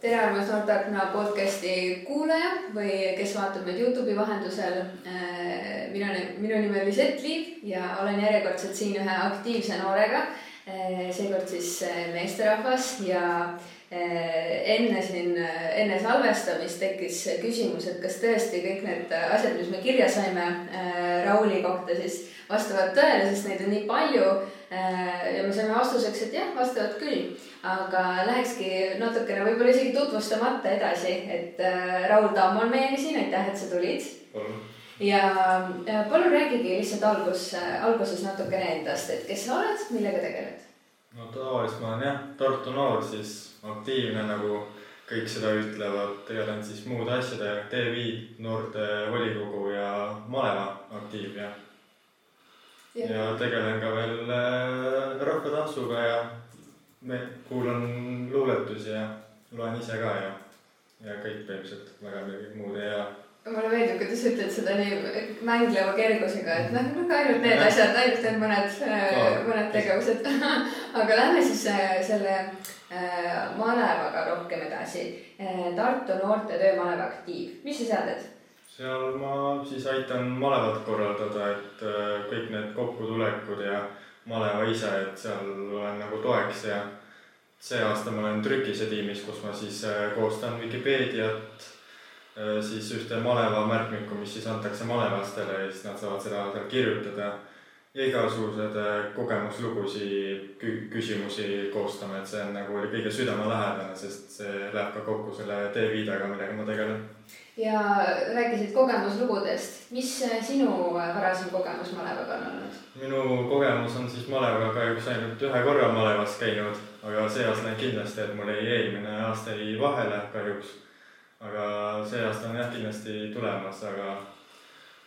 tere, armas Noortarkna podcasti kuulaja või kes vaatab meid Youtube'i vahendusel. Äh, mina, minu nimi on Lisett Liiv ja olen järjekordselt siin ühe aktiivse noorega. Äh, seekord siis äh, meesterahvas ja enne siin, enne salvestamist tekkis küsimus, et kas tõesti kõik need asjad, mis me kirja saime Rauli kohta, siis vastavad tõele, sest neid on nii palju. Ja me saime vastuseks, et jah, vastavad küll aga lähekski natukene võib-olla isegi tutvustamata edasi, et äh, Raul Tamm on meiega siin, aitäh, et sa tulid. ja, ja palun räägigi lihtsalt algus, alguses natukene endast, et kes sa oled, millega tegeled? no tavaliselt ma olen jah, Tartu noor, siis aktiivne nagu kõik seda ütlevad, tegelen siis muude asjadega, TV, noorte volikogu ja maleva aktiiv ja. Ja, ja tegelen ka veel äh, rahvatantsuga ja me kuulan luuletusi ja loen ise ka ja, ja kõik põhimõtteliselt väga midagi muud ei ela. Mulle meeldib, kuidas sa ütled seda nii mängleva kergusega, et noh, noh ainult need asjad, ainult need mõned, äh, mõned tegevused. Aga lähme siis äh, selle äh, malevaga rohkem edasi. Tartu Noorte Töömaleva Aktiiv, mis sa seal teed? Seal ma siis aitan malevat korraldada, et kõik need kokkutulekud ja maleva ise, et seal olen nagu toeks ja see aasta ma olen trükise tiimis, kus ma siis äh, koostan Vikipeediat, äh, siis ühte maleva märkmikku, mis siis antakse malevastele ja siis nad saavad seda kirjutada. Ja igasugused äh, kogemuslugusid, küsimusi koostame, et see on nagu oli kõige südamelähedane, sest see läheb ka kokku selle D-viidega, millega ma tegelen. ja rääkisid kogemuslugudest, mis sinu varasem kogemus malevaga on olnud? minu kogemus on siis malevaga kahjuks ainult ühe korra malevas käinud, aga see aasta kindlasti, et mul jäi eelmine aasta jäi vahele kahjuks. aga see aasta on jah kindlasti tulemas, aga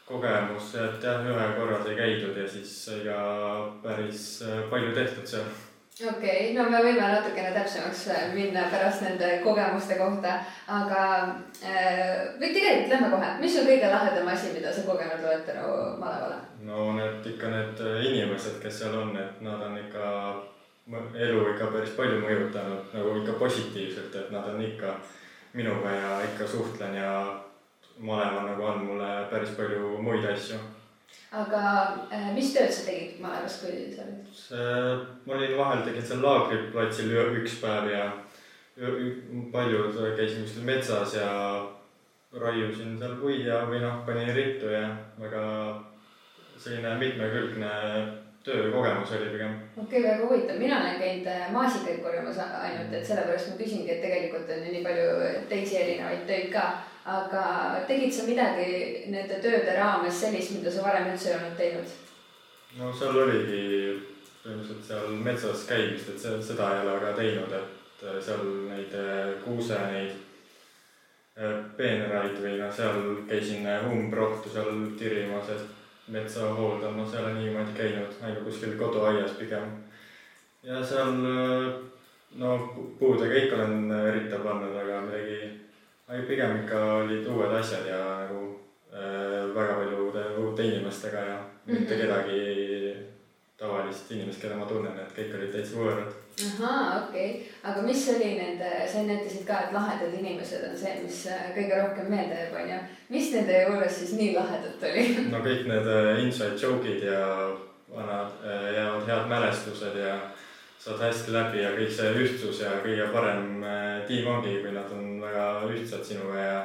kogemus, et jah, ühe korra sai käidud ja siis sai ka päris palju tehtud seal okei okay,, no me võime natukene täpsemaks minna pärast nende kogemuste kohta, aga äh, või tegelikult lähme kohe, mis on kõige lahedam asi, mida sa kogenud oled tänu malevale? no need ikka need inimesed, kes seal on, et nad on ikka elu ikka päris palju mõjutanud nagu ikka positiivselt, et nad on ikka minuga ja ikka suhtlen ja malev nagu on mulle päris palju muid asju aga äh, mis tööd sa tegid malevas, kui sa olid? see, ma olin vahel, tegin seal laagriplatsil üks päev ja paljud käisin kuskil metsas ja raiusin seal puid ja, või noh, panin rittu ja väga selline mitmekülgne töökogemus oli pigem. okei okay,, väga huvitav, mina olen käinud äh, maasikaid korjamas ainult, et sellepärast ma küsingi, et tegelikult on ju nii palju teisi erinevaid töid ka aga tegid sa midagi nende tööde raames sellist, mida sa varem üldse ei olnud teinud? no seal oligi põhimõtteliselt seal metsas käimist, et see, seda ei ole ka teinud, et äh, seal neid äh, kuuse, neid äh, peenraid või noh, seal käisin umbrohtu seal tirimas, et metsa hooldamas, ei ole niimoodi käinud, ainult kuskil koduaias pigem. ja seal no puudega ikka olen ritta pannud, aga midagi ei, pigem ikka olid uued asjad ja nagu äh, väga paljude uute inimestega ja mm -hmm. mitte kedagi tavalist inimest, keda ma tunnen, et kõik olid täitsa võõrad. ahaa, okei okay., aga mis oli nende, sa ütlesid ka, et lahedad inimesed on see, mis äh, kõige rohkem meelde jääb, onju. mis nende juures siis nii lahedat oli? no kõik need äh, inside joke'id ja vanad äh, jäävad head mälestused ja saad hästi läbi ja kõik see ühtsus ja kõige parem äh, tiim ongi, kui nad on väga ühtsad sinuga ja,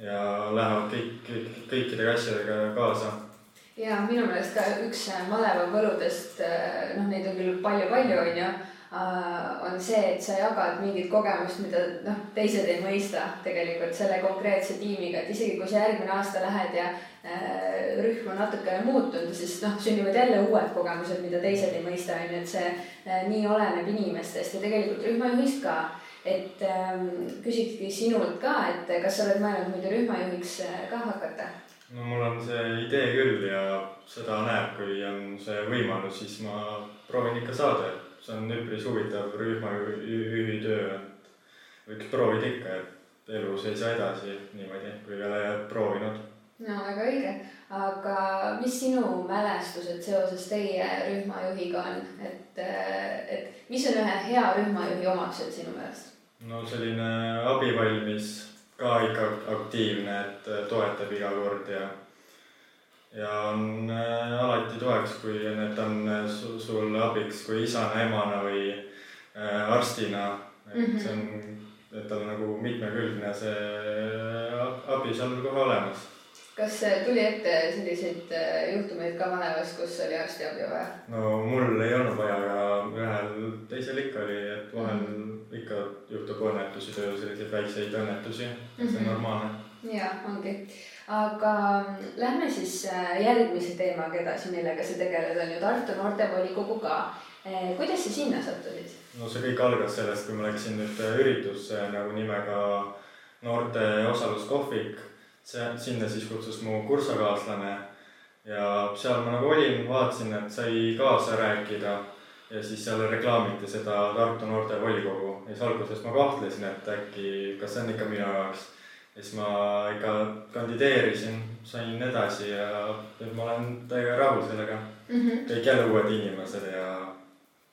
ja lähevad kõik, kõik, kõikidega asjadega kaasa. ja minu meelest ka üks maleva võludest, äh, noh, neid on küll palju-palju, onju Äh, on see, et sa jagad mingit kogemust, mida noh, teised ei mõista tegelikult selle konkreetse tiimiga, et isegi kui sa järgmine aasta lähed ja äh, rühm on natukene muutunud, siis noh, sünnivad jälle uued kogemused, mida teised ei mõista, on ju, et see äh, nii oleneb inimestest ja tegelikult rühmajuhist ka. et ähm, küsikski sinult ka, et kas sa oled mõelnud muidu rühmajuhiks äh, ka hakata? no mul on see idee küll ja seda näeb, kui on see võimalus, siis ma proovin ikka saada, et see on üpris huvitav rühmajuhi töö, et võiks proovida ikka, et elus ei saa edasi niimoodi, kui ei ole proovinud. no väga õige, aga mis sinu mälestused seoses teie rühmajuhiga on, et, et mis on ühe hea rühmajuhi omadused sinu meelest? no selline abivalmis, ka ikka aktiivne, et toetab iga kord ja ja on äh, alati toeks, kui need on äh, su, sulle abiks kui isana, emana või äh, arstina. et mm -hmm. see on, et tal nagu mitmekülgne see abi seal kohe olemas kas tuli ette selliseid juhtumeid ka malevas, kus oli arstiabi vaja? no mul ei olnud vaja, aga ühel teisel ikka oli, et vahel mm -hmm. ikka juhtub õnnetusi selliseid väikseid õnnetusi mm, -hmm. see on mhm. normaalne. ja ongi, aga mm, lähme siis äh, järgmise teemaga edasi, millega sa tegeled, on ju Tartu noortevolikogu ka. Äh, kuidas sa sinna sattusid? no see kõik algas sellest, kui ma läksin nüüd üritusse nagu nimega noorte osaluskohvik see, sinna siis kutsus mu kursakaaslane ja seal ma nagu olin, vaatasin, et sai kaasa rääkida ja siis seal reklaamiti seda Tartu noortevolikogu ja siis alguses ma kahtlesin, et äkki, kas see on ikka minu jaoks. Ja siis ma ikka kandideerisin, sain edasi ja nüüd ma olen täiega rahul sellega mm. -hmm. kõik jälle uued inimesed ja,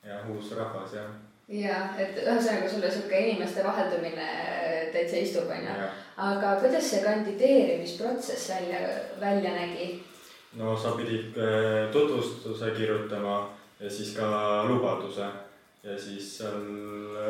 ja uus rahvas ja. ja, et ühesõnaga sulle sihuke inimeste vaheldumine täitsa istub, onju aga kuidas see kandideerimisprotsess välja, välja nägi? no sa pidid äh, tutvustuse kirjutama ja siis ka lubaduse ja siis seal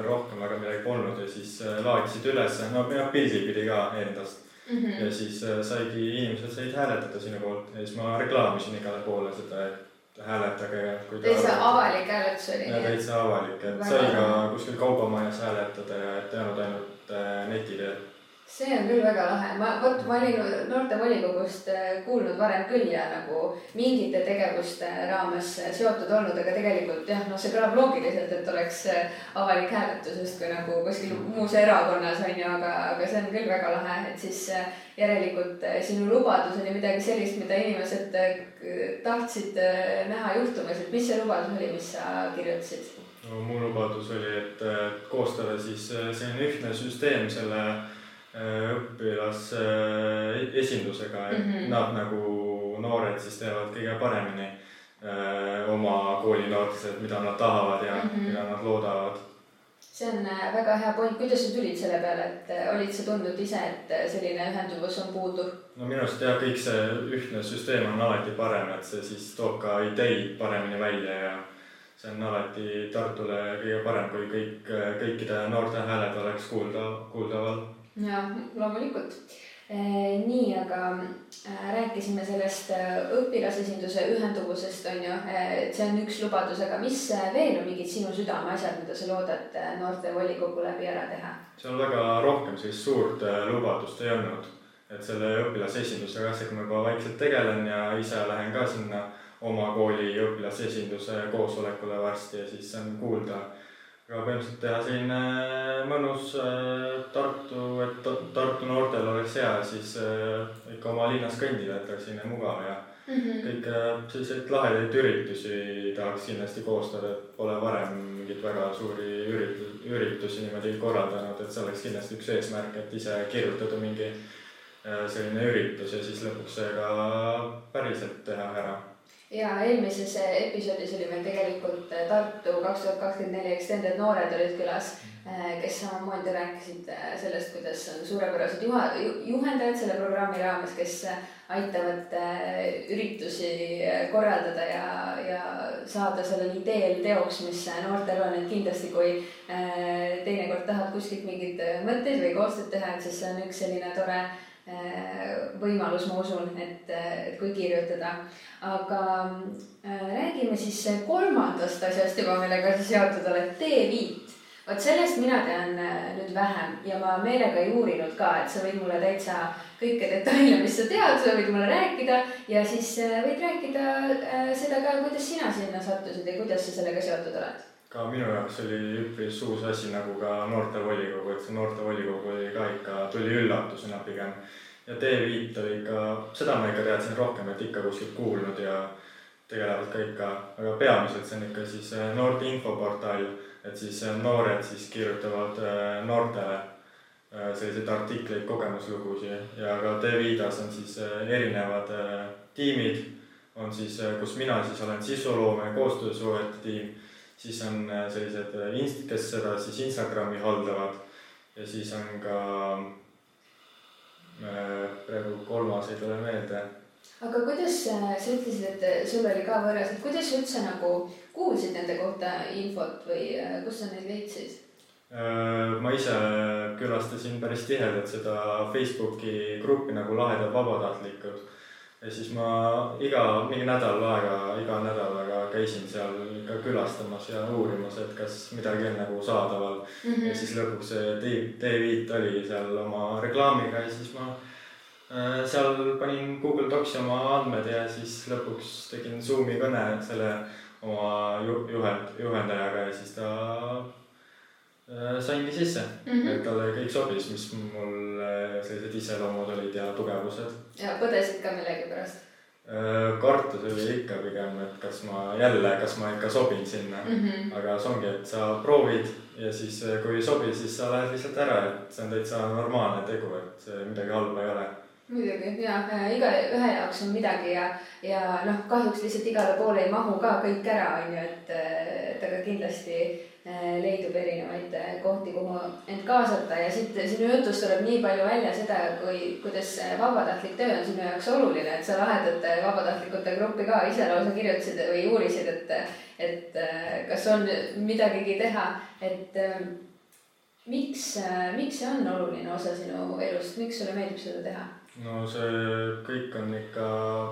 rohkem väga midagi polnud ja siis äh, laadisid ülesse, no jah, pildi pidi ka endast mm. -hmm. ja siis äh, saigi, inimesed said hääletada sinu poolt ja siis ma reklaamisin igale poole seda, et hääletage. täitsa avalik hääletus oli? jah, täitsa avalik, et sai ka kuskil kaubamajas hääletada ja et ei olnud ainult neti teel see on küll väga lahe, ma, vot ma olin noortevolikogust äh, kuulnud varem küll ja nagu mingite tegevuste raames seotud olnud, aga tegelikult jah, noh, see kõlab loogiliselt, et oleks äh, avalik hääletus justkui nagu kuskil muus erakonnas on ju, aga, aga see on küll väga lahe, et siis äh, järelikult sinu lubadus oli midagi sellist, mida inimesed tahtsid näha juhtumas, et mis see lubadus oli, mis sa kirjutasid? no mu lubadus oli, et koostada siis selline ühtne süsteem selle Äh, õpilasesindusega, et mm -hmm. nad nagu noored siis teevad kõige paremini äh, oma kooli noortes, et mida nad tahavad ja mm -hmm. mida nad loodavad. see on äh, väga hea point, kuidas sa tulid selle peale, et olid sa tundnud ise, et selline ühenduvus on puudu? no minu arust jah, kõik see ühtne süsteem on alati parem, et see siis toob ka ideid paremini välja ja see on alati Tartule kõige parem, kui kõik, kõikide noorte hääled oleks kuulda, kuuldaval ja loomulikult. Eh, nii, aga äh, rääkisime sellest äh, õpilasesinduse ühenduvusest on ju, et see on üks lubadus, aga mis veel on mingid sinu südameasjad, mida sa loodad noortevolikogu läbi ära teha? seal väga rohkem sellist suurt lubadust ei olnud, et selle õpilasesindusega asjaga ma juba vaikselt tegelen ja ise lähen ka sinna oma kooli õpilasesinduse koosolekule varsti ja siis on kuulda aga põhimõtteliselt teha selline mõnus äh, Tartu, et Tartu noortel oleks hea siis äh, ikka oma linnas kõndida, et oleks selline mugav ja mm -hmm. kõike äh, selliseid lahedaid üritusi tahaks kindlasti koostada, et pole varem mingeid väga suuri üritusi, üritusi niimoodi korraldanud, et see oleks kindlasti üks eesmärk, et ise kirjutada mingi selline üritus ja siis lõpuks see ka päriselt teha ära ja eelmises episoodis oli meil tegelikult äh, Tartu kaks tuhat kakskümmend neli Extended noored olid külas, äh, kes samamoodi rääkisid äh, sellest, kuidas on suurepärased juha, juhendajad selle programmi raames, kes aitavad üritusi korraldada ja, ja saada sellel ideel teoks, mis noortel on, et kindlasti, kui teinekord tahad kuskilt mingeid mõtteid või koostööd teha, et siis see on üks selline tore võimalus, ma usun, et, et kui kirjutada. aga äh, räägime siis kolmandast asjast juba, millega sa seotud oled, teeviit. vot sellest mina tean äh, nüüd vähem ja ma meelega ei uurinud ka, et sa võid mulle täitsa kõike detaile, mis sa tead, sa võid mulle rääkida ja siis äh, võid rääkida seda ka, kuidas sina sinna sattusid ja kuidas sa sellega seotud oled ka minu jaoks oli üpris uus asi nagu ka noortevolikogu, et see noortevolikogu oli ka ikka, tuli üllatusena pigem. Ja T5 oli ikka, seda ma ikka teadsin rohkem, et ikka kuskilt kuulnud ja tegelevad ka ikka, aga peamiselt. See on ikka siis äh, noorte infoportaal, et siis äh, noored siis kirjutavad äh, noortele selliseid artikleid, kogemuslugusid. Ja ka T5-s on siis erinevad tiimid, on siis, kus mina siis olen sisuloome koostöösuhete tiim, siis on sellised, kes seda siis Instagrami haldavad ja siis on ka äh, praegu kolmas ei tule meelde. aga kuidas sa ütlesid, et sul oli ka võõras, et kuidas sa üldse nagu kuulsid nende kohta infot või kust sa neid leidsid? ma ise külastasin päris tihedalt seda Facebooki gruppi nagu Lahedad Vabatahtlikud ja siis ma iga, mingi nädal aega, iga nädalaga käisin seal ikka külastamas ja uurimas, et kas midagi on nagu saadaval mm. -hmm. ja siis lõpuks see D5 oli seal oma reklaamiga ja siis ma äh, seal panin Google Docsi oma andmed ja siis lõpuks tegin Zoomi kõne selle oma ju, juhend, juhendajaga ja siis ta saingi sisse mm, -hmm. et talle kõik sobis, mis mul sellised iseloomud olid ja tugevused. ja põdesid ka millegipärast? Äh, kartus oli ikka pigem, et kas ma jälle, kas ma ikka sobin sinna mm. -hmm. aga see ongi, et sa proovid ja siis, äh, kui ei sobi, siis sa lähed lihtsalt ära, et see on täitsa normaalne tegu, et midagi halba ei ole muidugi ja igaühe jaoks on midagi ja, ja noh, kahjuks lihtsalt igale poole ei mahu ka kõik ära, on ju, et, et aga kindlasti Äh, leidub erinevaid äh, kohti, kuhu end kaasata. Ja siit sinu jutust tuleb nii palju välja seda, kui, kuidas vabatahtlik töö on sinu jaoks oluline, et sa lahedate vabatahtlikute gruppi ka ise lausa kirjutasid või uurisid, et, et äh, kas on midagigi teha, et miks, miks see on oluline osa sinu elust, miks sulle meeldib seda teha? No see kõik on ikka,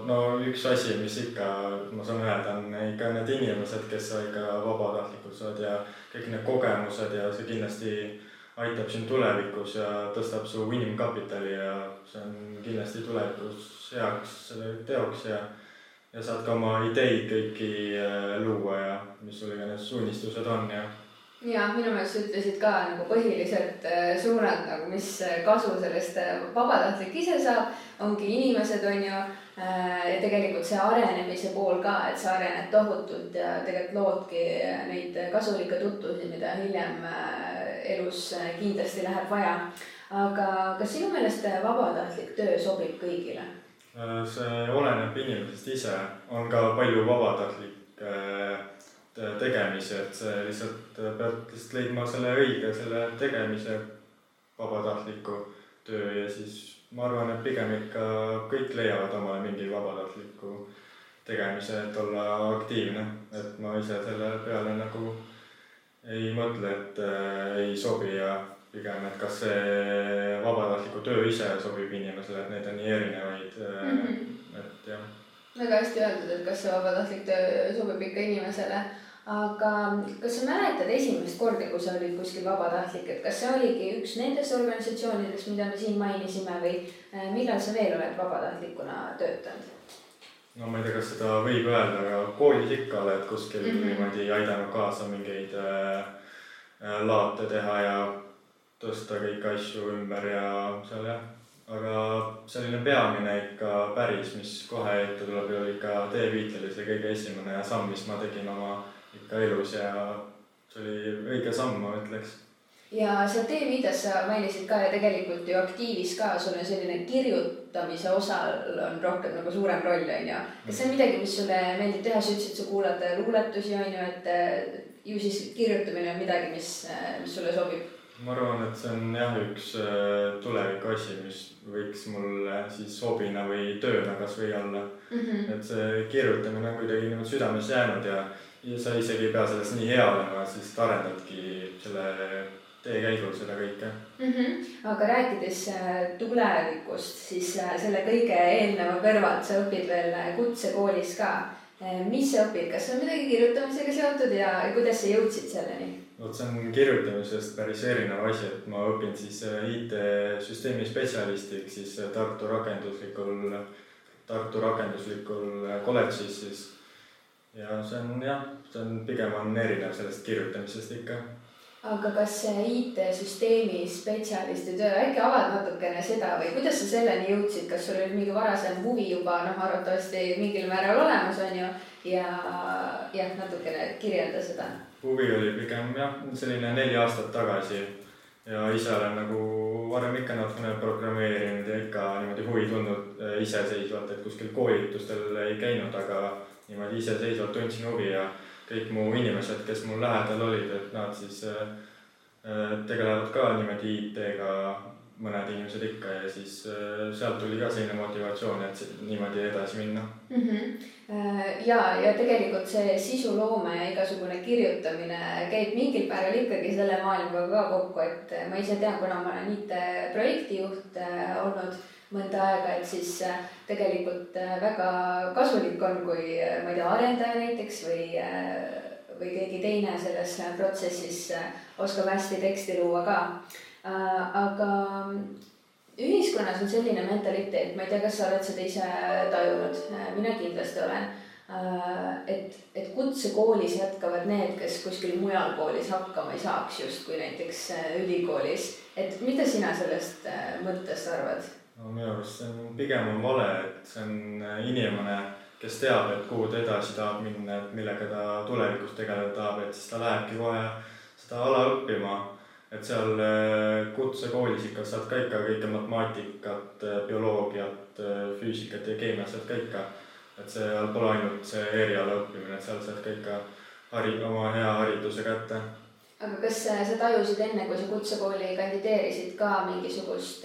no üks asi, mis ikka, ma saan öelda, on ikka need inimesed, kes sa ikka vabatahtlikult saad ja kõik need kogemused ja see kindlasti aitab sind tulevikus ja tõstab su inimkapitali ja see on kindlasti tulevikus heaks teoks ja ja saad ka oma ideid kõiki äh, luua ja mis sul iganes unistused on ja ja minu meelest sa ütlesid ka nagu põhilised äh, suunad nagu, mis äh, kasu sellest äh, vabatahtlik ise saab, ongi inimesed, on ju. ja tegelikult see arenemise pool ka, et sa arened tohutult ja tegelikult loodki neid kasulikke tutvusi, mida hiljem elus kindlasti läheb vaja. aga kas sinu meelest vabatahtlik töö sobib kõigile? see oleneb inimesest ise, on ka palju vabatahtlikke tegemisi, et see lihtsalt pead lihtsalt leidma selle õige, selle tegemise vabatahtliku töö ja siis ma arvan, et pigem ikka kõik leiavad omale mingi vabatahtliku tegemise, et olla aktiivne, et ma ise selle peale nagu ei mõtle, et äh, ei sobi ja pigem, et kas see vabatahtliku töö ise sobib inimesele, et neid on nii erinevaid mm, -hmm. et jah. väga hästi öeldud, et kas see vabatahtlik töö sobib ikka inimesele aga kas sa mäletad esimest korda, kui sa olid kuskil vabatahtlik, et kas see oligi üks nendest organisatsioonidest, mida me siin mainisime või äh, millal sa veel oled vabatahtlikuna töötanud? no ma ei tea, kas seda võib öelda, aga koolis ikka oled kuskil mm -hmm. niimoodi aidanud kaasa mingeid äh, äh, laate teha ja tõsta kõiki asju ümber ja seal jah. aga selline peamine ikka päris, mis kohe ette tuleb, oli ikka T-Viit oli see kõige esimene samm, mis ma tegin oma ikka elus ja see oli õige samm, ma ütleks. ja seal T-Viides sa mainisid ka ja tegelikult ju aktiivis ka, sul on selline kirjutamise osal on rohkem nagu suurem roll, on ju. kas see on midagi, mis sulle meeldib teha, sa ütlesid, sa kuulad luuletusi, on ju, et ju siis kirjutamine on midagi, mis, mis sulle sobib? ma arvan, et see on jah, üks äh, tuleviku asi, mis võiks mulle siis hobina või tööna kasvõi olla mm. -hmm. et see kirjutamine on kuidagi niimoodi südamesse jäänud ja ja sa isegi ei pea selles nii hea olema, siis arendadki selle tee käigus seda kõike mm. -hmm. aga rääkides äh, tulevikust, siis äh, selle kõige eelneva kõrvalt sa õpid veel äh, kutsekoolis ka. mis sa õpid, kas on midagi kirjutamisega seotud ja kuidas sa jõudsid selleni? vot see on kirjutamisest päris erinev asi, et ma õpin siis IT-süsteemi spetsialistiks siis Tartu rakenduslikul, Tartu rakenduslikul kolledžis siis ja see on jah, see on pigem on erinev sellest kirjutamisest ikka. aga kas see IT-süsteemi spetsialisti töö, äkki avad natukene seda või kuidas sa selleni jõudsid, kas sul oli mingi varasem huvi juba noh, arvatavasti mingil määral olemas on ju ja jah, natukene kirjelda seda. huvi oli pigem jah, selline neli aastat tagasi ja ise olen nagu varem ikka natukene programmeerinud ja ikka niimoodi huvi tundnud eh, iseseisvalt, et kuskil koolitustel ei käinud, aga niimoodi iseseisvalt tundsin huvi ja kõik mu inimesed, kes mul lähedal olid, et nad siis äh, tegelevad ka niimoodi IT-ga mõned inimesed ikka ja siis äh, sealt tuli ka selline motivatsioon, et niimoodi edasi minna mm. -hmm. ja, ja tegelikult see sisuloome ja igasugune kirjutamine käib mingil määral ikkagi selle maailmaga ka kokku, et ma ise tean, kuna ma olen IT-projektijuht äh, olnud mõnda aega, et siis tegelikult väga kasulik on, kui ma ei tea, arendaja näiteks või või keegi teine selles protsessis oskab hästi teksti luua ka Äh, aga ühiskonnas on selline mentaliteet, ma ei tea, kas sa oled seda ise tajunud, äh, mina kindlasti olen. Äh, et, et kutsekoolis jätkavad need, kes kuskil mujal koolis hakkama ei saaks, justkui näiteks ülikoolis. et mida sina sellest mõttest arvad? No minu arust see on pigem on vale, et see on inimene, kes teab, et kuhu ta edasi tahab minna, et millega ta tulevikus tegeleda tahab, et siis ta lähebki kohe seda ala õppima et seal äh, kutsekoolis ikka saad ka ikka kõike matemaatikat, äh, bioloogiat, äh, füüsikat ja keemiat saad ka ikka. et seal pole ainult see eriala õppimine, et seal saad ka ikka hari-, oma hea hariduse kätte. Aga kas sa tajusid enne, kui sa kutsekooli kandideerisid ka mingisugust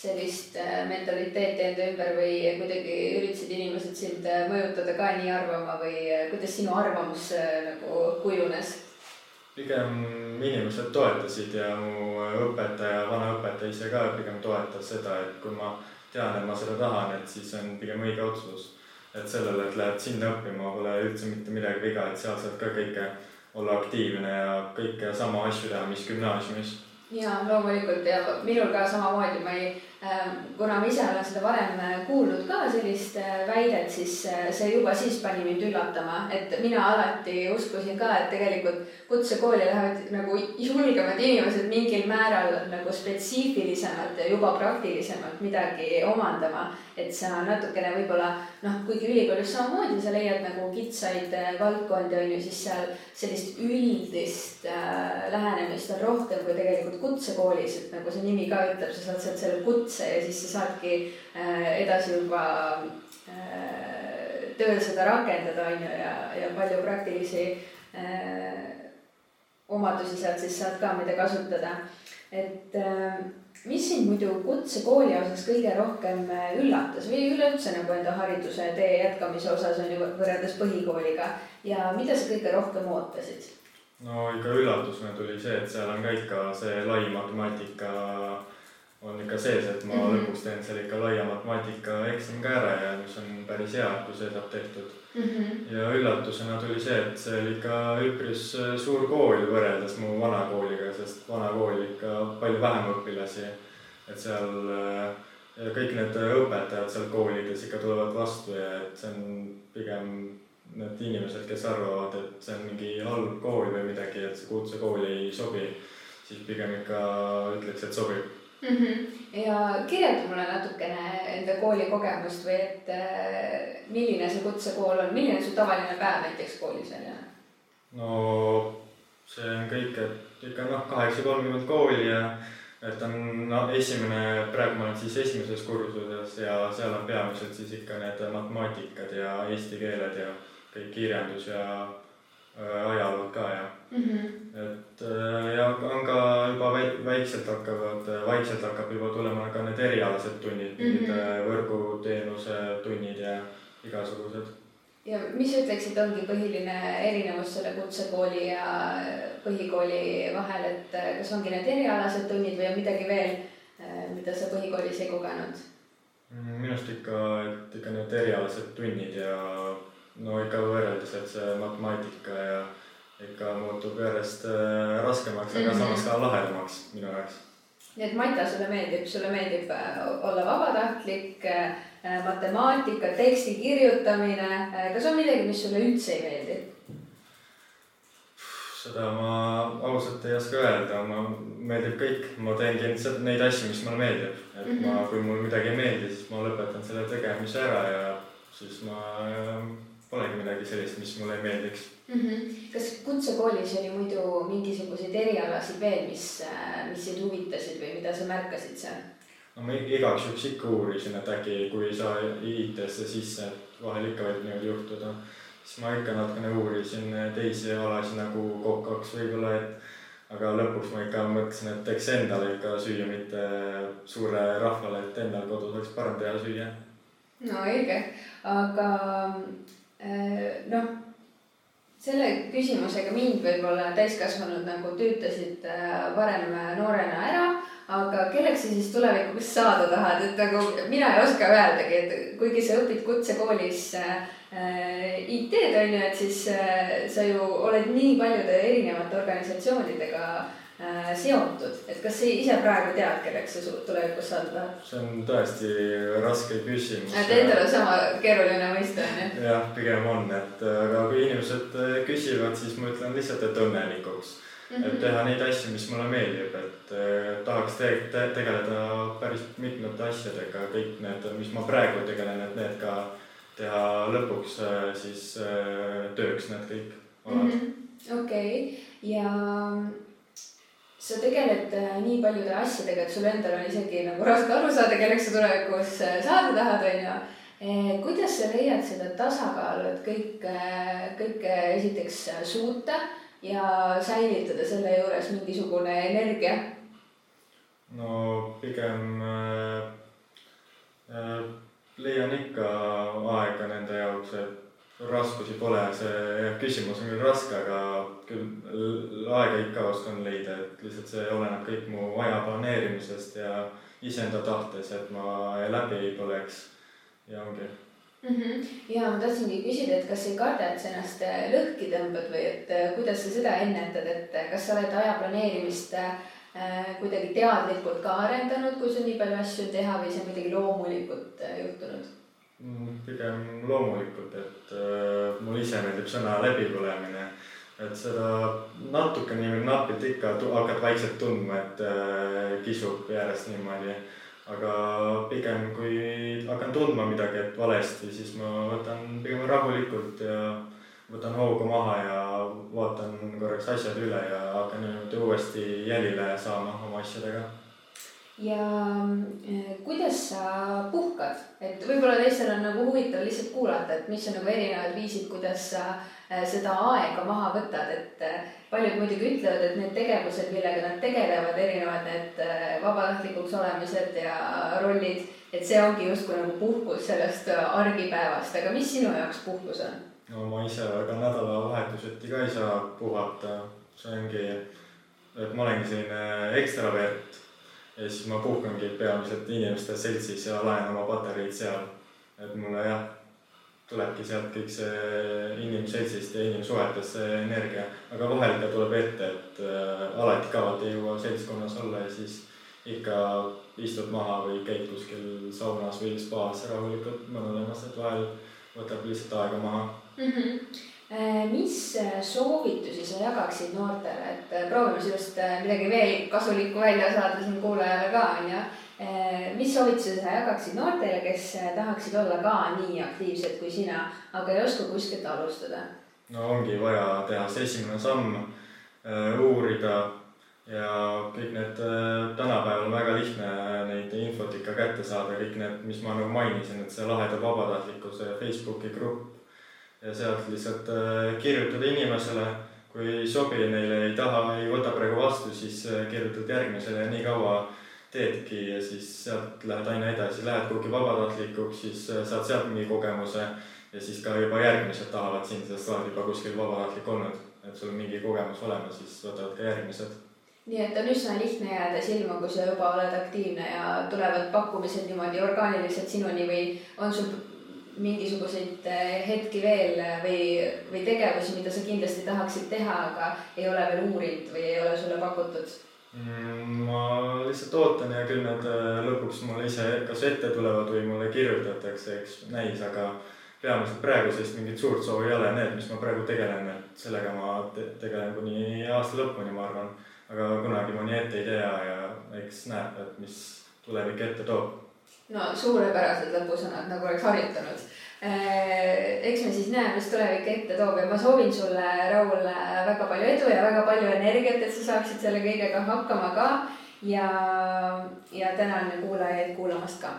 sellist mentaliteeti enda ümber või kuidagi üritasid inimesed sind mõjutada ka nii arvama või kuidas sinu arvamus nagu kujunes? pigem inimesed toetasid ja mu õpetaja, vana õpetaja ise ka pigem toetas seda, et kui ma tean, et ma seda tahan, et siis on pigem õige otsus. et sellele, et lähed sinna õppima, pole üldse mitte midagi viga, et seal saad ka kõike olla aktiivne ja kõike sama asju teha, mis gümnaasiumis. ja loomulikult ja minul ka samamoodi, ma ei kuna ma ise olen seda varem äh, kuulnud ka sellist äh, väidet, siis äh, see juba siis pani mind üllatama, et mina alati uskusin ka, et tegelikult kutsekooli lähevad nagu julgemad inimesed mingil määral nagu spetsiifilisemalt ja juba praktilisemalt midagi omandama. et sa natukene võib-olla noh, kuigi ülikoolis samamoodi sa leiad nagu kitsaid valdkondi on ju, siis seal sellist üldist äh, lähenemist on rohkem kui tegelikult kutsekoolis, et nagu see nimi ka ütleb, sa saad sealt selle kutse kutse ja siis sa saadki äh, edasi juba äh, tööl seda rakendada, on ju, ja, ja palju praktilisi äh, omadusi sealt siis saad ka, mida kasutada. et mis sind muidu kutsekooli osas kõige rohkem üllatas või üleüldse nagu enda hariduse tee jätkamise osas on ju võrreldes põhikooliga ja mida sa kõige rohkem ootasid? no ikka üllatusena tuli see, et seal on ka ikka see lai matemaatika on ikka sees, et ma mm -hmm. lõpuks teen seal ikka laia matemaatika eksami ka ära ja mis on päris hea, kui see saab tehtud mm. -hmm. ja üllatusena tuli see, et see oli ikka üpris äh, suur kool võrreldes mu vana kooliga, sest vana kool ikka palju vähem õpilasi. et seal äh, kõik need õpetajad seal koolides ikka tulevad vastu ja et see on pigem need inimesed, kes arvavad, et see on mingi halb kool või midagi, et see kutsekool ei sobi, siis pigem ikka ütleks, et sobib mm. -hmm. ja kirjelda mulle natukene enda koolikogemust või et äh, milline see kutsekool on, milline su tavaline päev näiteks koolis on ja? no see on kõik, et ikka noh, kaheksa kolmkümmend kooli ja et on no esimene, praegu ma olen siis esimeses kursuses ja seal on peamiselt siis ikka need matemaatikad ja eesti keeled ja kõik kirjandus ja äh, ajalood ka ja mm. -hmm. Väikselt hakkavad, vaikselt hakkab juba tulema ka need erialased tunnid mm, -hmm. mingid võrguteenuse tunnid ja igasugused. ja mis ütleksid, ongi põhiline erinevus selle kutsekooli ja põhikooli vahel, et äh, kas ongi need erialased tunnid või on midagi veel, äh, mida sa põhikoolis ei kogenud? Mm, minu arust ikka, et ikka need erialased tunnid ja no ikka võrreldes, et see matemaatika ja ikka muutub järjest äh, raskemaks, aga mm -hmm. samas ka lahedamaks minu jaoks. nii et Maita, sulle meeldib, sulle meeldib äh, olla vabatahtlik, äh, matemaatika, teksti kirjutamine, kas on midagi, mis sulle üldse ei meeldi? seda ma ausalt ei oska öelda, ma, meeldib kõik, ma teengi neid asju, mis mulle meeldib. et mm -hmm. ma, kui mul midagi ei meeldi, siis ma lõpetan selle tegemise ära ja siis ma polegi midagi sellist, mis mulle ei meeldiks mm. -hmm. kas kutsekoolis oli muidu mingisuguseid erialasid veel, mis, mis sind huvitasid või mida sa märkasid seal? no ma igaks juhuks ikka uurisin, et äkki kui sa IT-sse sisse, et vahel ikka võib niimoodi juhtuda, siis ma ikka natukene uurisin teisi alasid nagu Coca2 võib-olla, et aga lõpuks ma ikka mõtlesin, et teeks endale ikka süüa, mitte suurele rahvale, et endal kodus oleks parem teha süüa. no õige, aga äh, noh, selle küsimusega mind võib-olla täiskasvanud nagu tüütasid äh, varem noorena ära aga kelleks sa siis tulevikuks saada tahad, et nagu mina ei oska öeldagi, et kuigi sa õpid kutsekoolis äh, IT-d on ju, et siis äh, sa ju oled nii paljude erinevate organisatsioonidega äh, seotud, et kas sa ise praegu tead, kelleks sa tulevikus saada tahad? see on tõesti raske küsimus. et endal on sama keeruline mõista, on ju? jah, pigem on, et aga kui inimesed küsivad, siis ma ütlen lihtsalt, et õnnelikuks mm, -hmm. et teha neid asju, mis mulle meeldib, et äh, tahaks te te tegeleda päris mitmete asjadega, kõik need, mis ma praegu tegelen, et need ka teha lõpuks äh, siis äh, tööks need kõik alad mm -hmm.. okei ja sa tegeled äh, nii paljude asjadega, et sul endal on isegi nagu raske aru saada, kelleks sa tulevikus äh, saada tahad, onju äh, kuidas sa leiad seda tasakaalu, et kõik, kõike esiteks suuta ja säilitada selle juures mingisugune energia? no pigem äh, äh, leian ikka aega nende jaoks, et raskusi pole, see küsimus on küll raske, aga küll aega ikka oskan leida, et lihtsalt see oleneb kõik mu aja planeerimisest ja iseenda tahtes, et ma läbi ei põleks ja ongi mm. -hmm. ja ma tahtsingi küsida, et kas ei karda, et sa ennast äh, lõhki tõmbad või et äh, kuidas sa seda ennetad, et äh, kas sa oled aja planeerimist kuidagi teadlikult ka arendanud, kui sul nii palju asju teha või see on midagi loomulikult juhtunud? Mm, pigem loomulikult, et äh, mulle ise meeldib sõna läbipõlemine, et seda natukene niimoodi napilt ikka hakkad vaikselt tundma, et äh, kisub järjest niimoodi aga pigem kui hakkan tundma midagi, et valesti, siis ma võtan pigem rahulikult ja võtan hoogu maha ja vaatan korraks asjad üle ja hakkan niimoodi uuesti jälile saama oma asjadega. Ja eh, kuidas sa puhkad, et võib-olla teistel on nagu huvitav lihtsalt kuulata, et mis on nagu erinevad viisid, kuidas sa eh, seda aega maha võtad, et eh, paljud muidugi ütlevad, et need tegevused, millega nad tegelevad, erinevad need vabatahtlikuks olemised ja rollid, et see ongi justkui nagu puhkus sellest argipäevast, aga mis sinu jaoks puhkus on? no ma ise väga nädalavahetuseti ka ei saa puhata, see ongi, et ma olengi selline ekstravert ja siis ma puhkangi peamiselt inimeste seltsis ja laen oma patareid seal. et mulle jah tulebki sealt kõik see inimseltsist ja inimsuhetest see energia, aga vahel ka tuleb ette, et äh, alati ka vaata ei jõua seltskonnas olla ja siis ikka istud maha või käid kuskil saunas või spaas rahulikult mõnulemas, et vahel võtab lihtsalt aega maha mm. -hmm mis soovitusi sa jagaksid noortele, et äh, proovime sellest midagi veel kasulikku välja saada siin kuulajale ka onju mis soovituse sa jagaksid noortele, kes tahaksid olla ka nii aktiivsed kui sina, aga ei oska kuskilt alustada? no ongi vaja teha see esimene samm, uurida ja kõik need, tänapäeval on väga lihtne neid infot ikka kätte saada, kõik need, mis ma nagu mainisin, et see laheda vabatahtlikkuse Facebooki grupp ja sealt lihtsalt kirjutada inimesele, kui ei sobi, neile ei taha, ei võta praegu vastu, siis kirjutad järgmisele ja nii kaua teedki ja siis sealt lähed aina edasi, lähed kuhugi vabatahtlikuks, siis äh, saad sealt mingi kogemuse ja siis ka juba järgmised tahavad sind, sest sa oled juba kuskil vabatahtlik olnud, et sul on mingi kogemus olemas, siis võtavad ka järgmised. nii et on üsna lihtne jääda silma, kui sa juba oled aktiivne ja tulevad pakkumised niimoodi orgaaniliselt sinuni või on sul mingisuguseid äh, hetki veel või, või tegevusi, mida sa kindlasti tahaksid teha, aga ei ole veel uurinud või ei ole sulle pakutud Mm, ma lihtsalt ootan ja küll nad äh, lõpuks mulle ise kas ette tulevad või mulle kirjutatakse, eks näis, aga peamiselt praegu sellist mingit suurt soovi ei ole, need, mis ma praegu tegelen, et sellega ma te tegelen kuni aasta lõpuni, ma arvan. aga kunagi ma nii ette ei tea ja eks näeb, et mis tulevik ette toob. no suurepärased lõpusõnad, nagu oleks harjutanud eks me siis näe, mis tulevik ette toob ja ma soovin sulle, Raul, väga palju edu ja väga palju energiat, et sa saaksid selle kõigega hakkama ka. ja, ja tänan kuulajaid kuulamast ka.